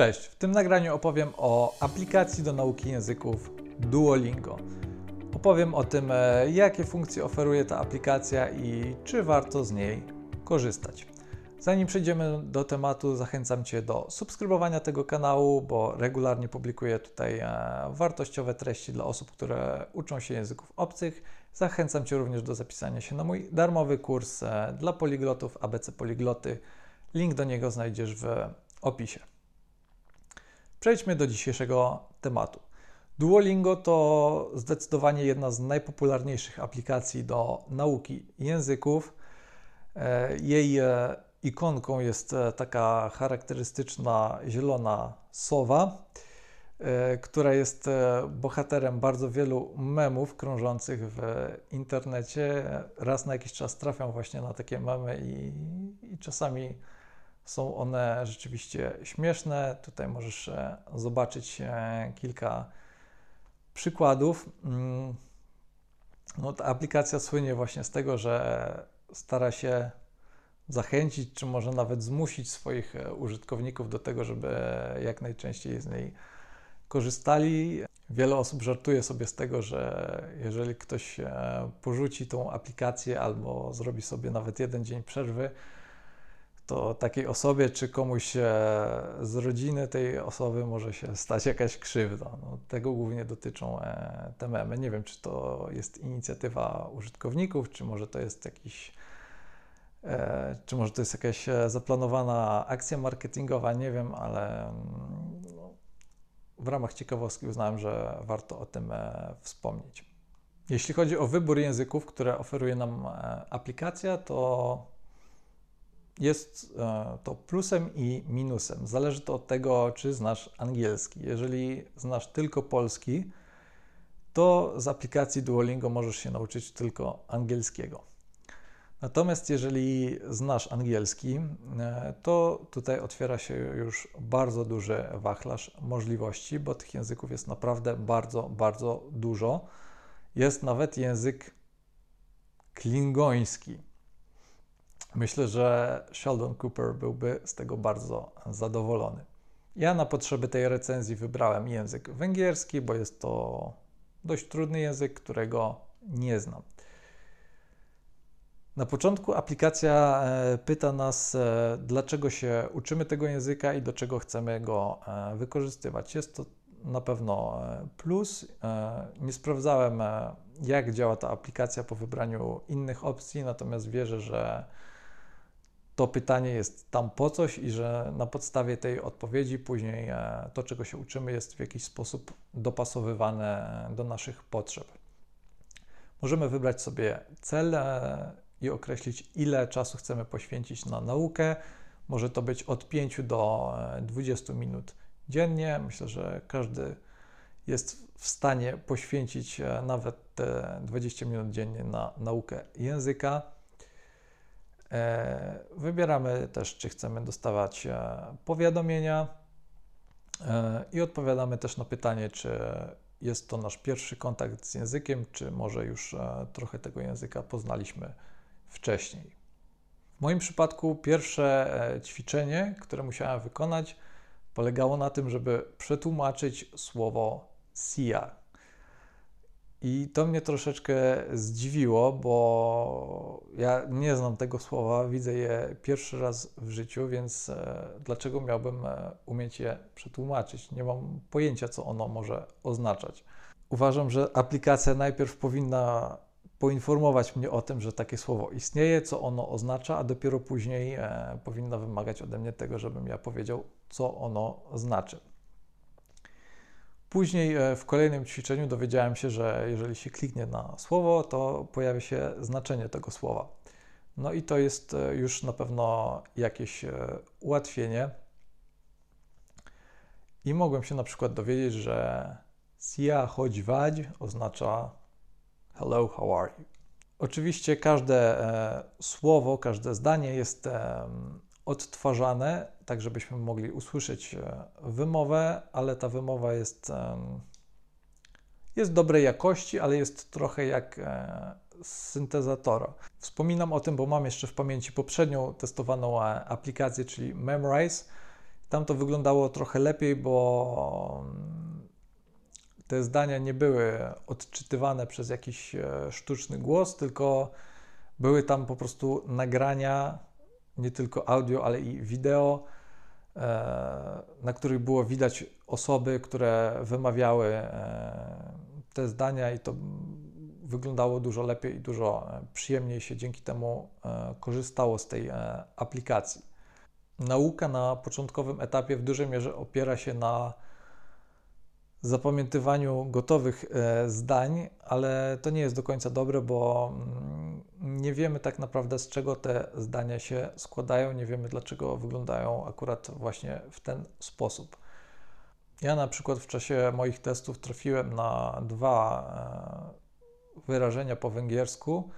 Cześć, w tym nagraniu opowiem o aplikacji do nauki języków Duolingo. Opowiem o tym, e, jakie funkcje oferuje ta aplikacja i czy warto z niej korzystać. Zanim przejdziemy do tematu, zachęcam Cię do subskrybowania tego kanału, bo regularnie publikuję tutaj e, wartościowe treści dla osób, które uczą się języków obcych. Zachęcam Cię również do zapisania się na mój darmowy kurs e, dla poliglotów ABC Poligloty. Link do niego znajdziesz w opisie. Przejdźmy do dzisiejszego tematu. Duolingo to zdecydowanie jedna z najpopularniejszych aplikacji do nauki języków. E, jej e, ikonką jest e, taka charakterystyczna zielona sowa, która jest bohaterem bardzo wielu memów krążących w internecie. Raz na jakiś czas trafiam właśnie na takie memy i, i czasami są one rzeczywiście śmieszne. Tutaj możesz e, zobaczyć e, kilka przykładów. Mm, no, ta aplikacja słynie właśnie z tego, że stara się zachęcić, czy może nawet zmusić swoich e, użytkowników do tego, żeby jak najczęściej z niej korzystali. Wiele osób żartuje sobie z tego, że jeżeli ktoś porzuci tą aplikację albo zrobi sobie nawet jeden dzień przerwy, to takiej osobie czy komuś z rodziny tej osoby może się stać jakaś krzywda. No, tego głównie dotyczą e, te memy. Nie wiem, czy to jest inicjatywa użytkowników, czy może to jest jakiś e, czy może to jest jakaś e, zaplanowana akcja marketingowa, nie wiem, ale mm, w ramach ciekawostki uznałem, że warto o tym wspomnieć. Jeśli chodzi o wybór języków, które oferuje nam aplikacja, to jest e, to plusem i minusem. Zależy to od tego, czy znasz angielski. Jeżeli znasz tylko polski, to z aplikacji Duolingo możesz się nauczyć tylko angielskiego. Natomiast jeżeli znasz angielski, e, to tutaj otwiera się już bardzo duży wachlarz możliwości, bo tych języków jest naprawdę bardzo, bardzo dużo. Jest nawet język klingoński. Myślę, że Sheldon Cooper byłby z tego bardzo zadowolony. Ja na potrzeby tej recenzji wybrałem język węgierski, bo jest to dość trudny język, którego nie znam. Na początku aplikacja e, pyta nas, e, dlaczego się uczymy tego języka i do czego chcemy go e, wykorzystywać. Jest to na pewno plus. Nie sprawdzałem, jak działa ta aplikacja po wybraniu innych opcji, natomiast wierzę, że to pytanie jest tam po coś i że na podstawie tej odpowiedzi później e, to, czego się uczymy, jest w jakiś sposób dopasowywane do naszych potrzeb. Możemy wybrać sobie cel e, i określić, ile czasu chcemy poświęcić na naukę. Może to być od 5 do 20 e, minut dziennie. Myślę, że każdy jest w stanie poświęcić nawet te 20 minut dziennie na naukę języka. E, wybieramy też, czy chcemy dostawać e, powiadomienia e, i odpowiadamy też na pytanie, czy jest to nasz pierwszy kontakt z językiem, czy może już trochę tego języka poznaliśmy wcześniej. W moim przypadku pierwsze ćwiczenie, które musiałem wykonać, polegało na tym, żeby przetłumaczyć słowo SIA, i to mnie troszeczkę zdziwiło, bo ja nie znam tego słowa, widzę je pierwszy raz w życiu, więc e, dlaczego miałbym e, umieć je przetłumaczyć? Nie mam pojęcia, co ono może oznaczać. Uważam, że aplikacja najpierw powinna poinformować mnie o tym, że takie słowo istnieje, co ono oznacza, a dopiero później e, powinna wymagać ode mnie tego, żebym ja powiedział, co ono znaczy. Później e, w kolejnym ćwiczeniu dowiedziałem się, że jeżeli się kliknie na słowo, to pojawia się znaczenie tego słowa. No i to jest e, już na pewno jakieś e, ułatwienie. I mogłem się na przykład dowiedzieć, że Sia chodź wadź oznacza hello, how are you? Oczywiście każde słowo, każde zdanie jest odtwarzane, tak żebyśmy mogli usłyszeć e, wymowę, ale ta wymowa jest, jest dobrej jakości, ale jest trochę jak e, syntezatora. Wspominam o tym, bo mam jeszcze w pamięci poprzednią testowaną e, aplikację, czyli Memrise. Tam to wyglądało trochę lepiej, bo mm, te zdania nie były odczytywane przez jakiś e, sztuczny głos, tylko były tam po prostu nagrania, nie tylko audio, ale i wideo, e, na których było widać osoby, które wymawiały e, te zdania, i to wyglądało dużo lepiej i dużo przyjemniej się dzięki temu korzystało z tej aplikacji. Nauka na początkowym etapie w dużej mierze opiera się na zapamiętywaniu gotowych e, zdań, ale to nie jest do końca dobre, bo mm, nie wiemy tak naprawdę z czego te zdania się składają, nie wiemy dlaczego wyglądają akurat właśnie w ten sposób. Ja na przykład w czasie moich testów trafiłem na dwa e, wyrażenia po węgiersku.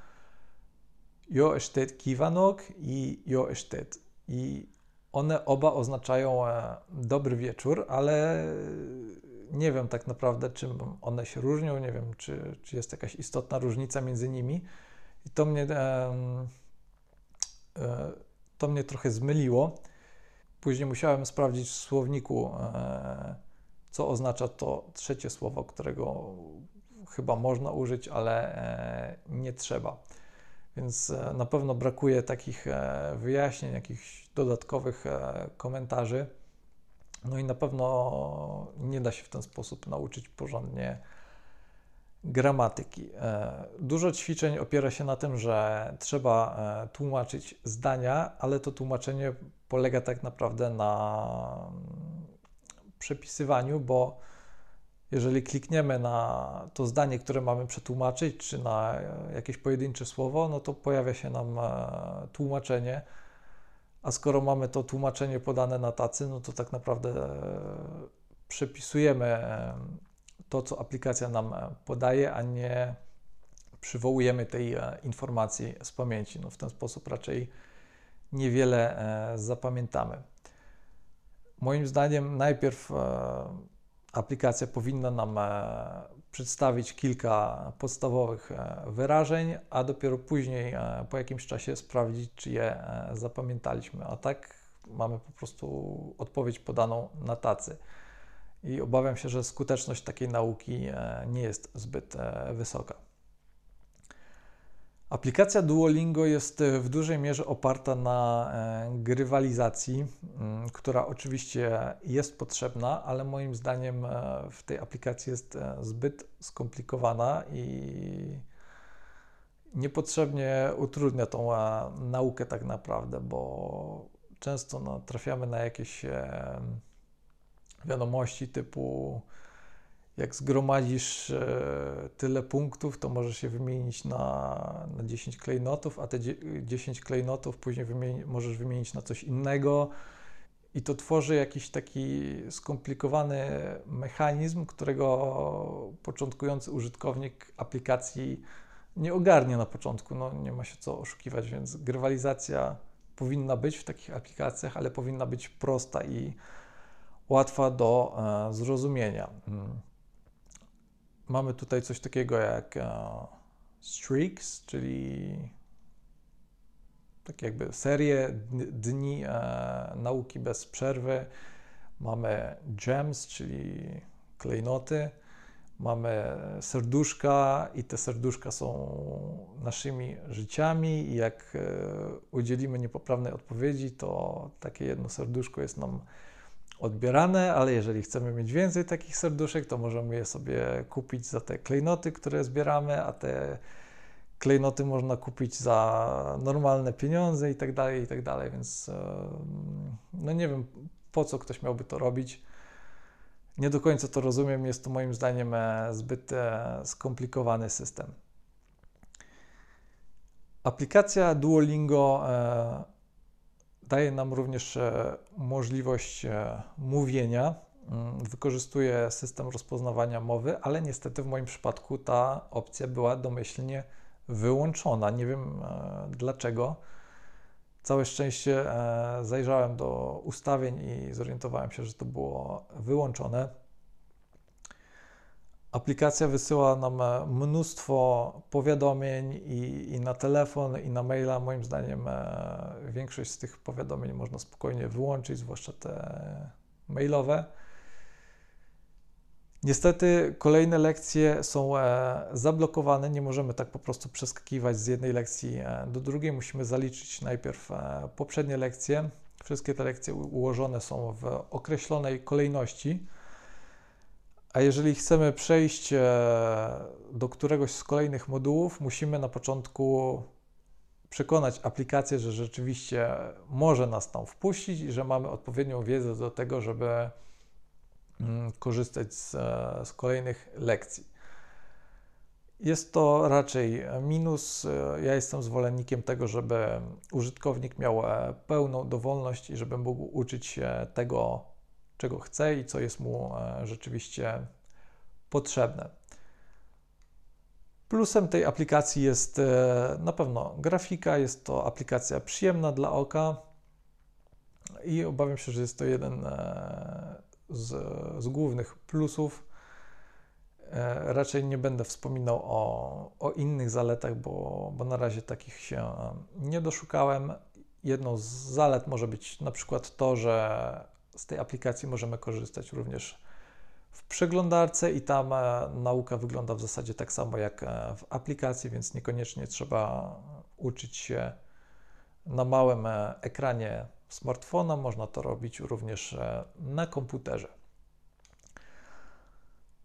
Jo estet kivanok i jo estet. I one oba oznaczają e, dobry wieczór, ale nie wiem tak naprawdę, czym one się różnią, nie wiem, czy, czy jest jakaś istotna różnica między nimi. I to mnie, e, to mnie trochę zmyliło. Później musiałem sprawdzić w słowniku, e, co oznacza to trzecie słowo, którego chyba można użyć, ale nie trzeba. Więc e, na pewno brakuje takich e, wyjaśnień, jakichś dodatkowych e, komentarzy. No i na pewno nie da się w ten sposób nauczyć porządnie gramatyki. Dużo ćwiczeń opiera się na tym, że trzeba tłumaczyć zdania, ale to tłumaczenie polega tak naprawdę na mm, przepisywaniu, bo jeżeli klikniemy na to zdanie, które mamy przetłumaczyć, czy na jakieś pojedyncze słowo, no to pojawia się nam e, tłumaczenie. A skoro mamy to tłumaczenie podane na tacy, no to tak naprawdę e, przepisujemy e, to, co aplikacja nam podaje, a nie przywołujemy tej informacji z pamięci. No w ten sposób raczej niewiele zapamiętamy. Moim zdaniem najpierw aplikacja powinna nam e, przedstawić kilka podstawowych e, wyrażeń, a dopiero później, e, po jakimś czasie, sprawdzić, czy je zapamiętaliśmy. A tak mamy po prostu odpowiedź podaną na tacy. I obawiam się, że skuteczność takiej nauki nie jest zbyt wysoka. Aplikacja Duolingo jest e, w dużej mierze oparta na e, grywalizacji, mm, która oczywiście jest potrzebna, ale moim zdaniem e, w tej aplikacji jest zbyt skomplikowana i niepotrzebnie utrudnia tą naukę tak naprawdę, bo często no, trafiamy na jakieś wiadomości typu jak zgromadzisz e, tyle punktów, to możesz się wymienić na, na 10 klejnotów, a te 10 klejnotów później wymieni, możesz wymienić na coś innego. I to tworzy jakiś taki skomplikowany mechanizm, którego początkujący użytkownik aplikacji nie ogarnie na początku. No, nie ma się co oszukiwać, więc grywalizacja powinna być w takich aplikacjach, ale powinna być prosta i łatwa do e, zrozumienia. Mm. Mamy tutaj coś takiego jak e, streaks, czyli tak jakby serię dni e, nauki bez przerwy. Mamy gems, czyli klejnoty. Mamy serduszka i te serduszka są naszymi życiami i jak udzielimy niepoprawnej odpowiedzi, to takie jedno serduszko jest nam odbierane, ale jeżeli chcemy mieć więcej takich serduszek, to możemy je sobie kupić za te klejnoty, które zbieramy, a te klejnoty można kupić za normalne pieniądze i tak dalej, i tak dalej, więc no nie wiem, po co ktoś miałby to robić. Nie do końca to rozumiem, jest to moim zdaniem e, zbyt e, skomplikowany system. Aplikacja Duolingo e, Daje nam również e, możliwość e, mówienia. Mm, wykorzystuje system rozpoznawania mowy, ale niestety w moim przypadku ta opcja była domyślnie wyłączona. Nie wiem e, dlaczego. Całe szczęście zajrzałem do ustawień i zorientowałem się, że to było wyłączone. Aplikacja wysyła nam e, mnóstwo powiadomień i, i na telefon, i na maila. Moim zdaniem e, większość z tych powiadomień można spokojnie wyłączyć, zwłaszcza te mailowe. Niestety kolejne lekcje są e, zablokowane, nie możemy tak po prostu przeskakiwać z jednej lekcji do drugiej. Musimy zaliczyć najpierw poprzednie lekcje. Wszystkie te lekcje ułożone są w określonej kolejności. A jeżeli chcemy przejść e, do któregoś z kolejnych modułów, musimy na początku przekonać aplikację, że rzeczywiście może nas tam wpuścić i że mamy odpowiednią wiedzę do tego, żeby mm, korzystać z, e, z kolejnych lekcji. Jest to raczej minus. E, Ja jestem zwolennikiem tego, żeby użytkownik miał pełną dowolność i żeby mógł uczyć się tego, czego chce i co jest mu e, rzeczywiście potrzebne. Plusem tej aplikacji jest e, na pewno grafika, jest to aplikacja przyjemna dla oka i obawiam się, że jest to jeden e, z, z głównych plusów. Raczej nie będę wspominał o, o innych zaletach, bo, bo na razie takich się nie doszukałem. Jedną z zalet może być na przykład to, że z tej aplikacji możemy korzystać również w przeglądarce i tam nauka wygląda w zasadzie tak samo jak e, w aplikacji, więc niekoniecznie trzeba uczyć się na małym e, ekranie smartfona. Można to robić również e, na komputerze.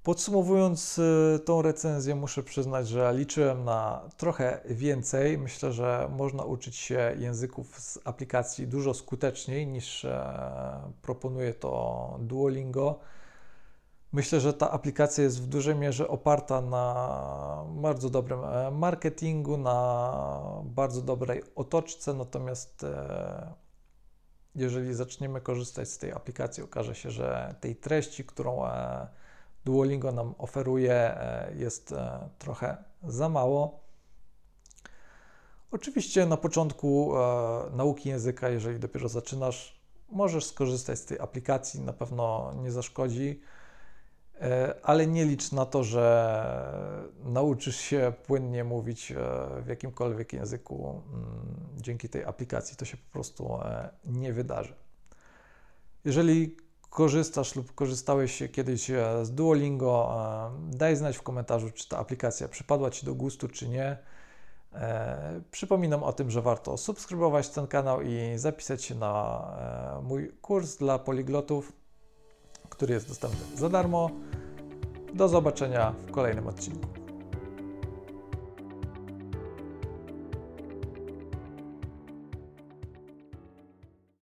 Podsumowując y, tą recenzję, muszę przyznać, że liczyłem na trochę więcej. Myślę, że można uczyć się języków z aplikacji dużo skuteczniej niż e, proponuje to Duolingo. Myślę, że ta aplikacja jest w dużej mierze oparta na bardzo dobrym e, marketingu, na bardzo dobrej otoczce, natomiast e, jeżeli zaczniemy korzystać z tej aplikacji, okaże się, że tej treści, którą Duolingo nam oferuje, e, jest e, trochę za mało. Oczywiście na początku e, nauki języka, jeżeli dopiero zaczynasz, możesz skorzystać z tej aplikacji, na pewno nie zaszkodzi, ale nie licz na to, że nauczysz się płynnie mówić w jakimkolwiek języku mm, dzięki tej aplikacji. To się po prostu nie wydarzy. Jeżeli korzystasz lub korzystałeś kiedyś e, z Duolingo, e, daj znać w komentarzu, czy ta aplikacja przypadła Ci do gustu, czy nie. E, Przypominam o tym, że warto subskrybować ten kanał i zapisać się na mój kurs dla poliglotów, który jest dostępny za darmo. Do zobaczenia w kolejnym odcinku.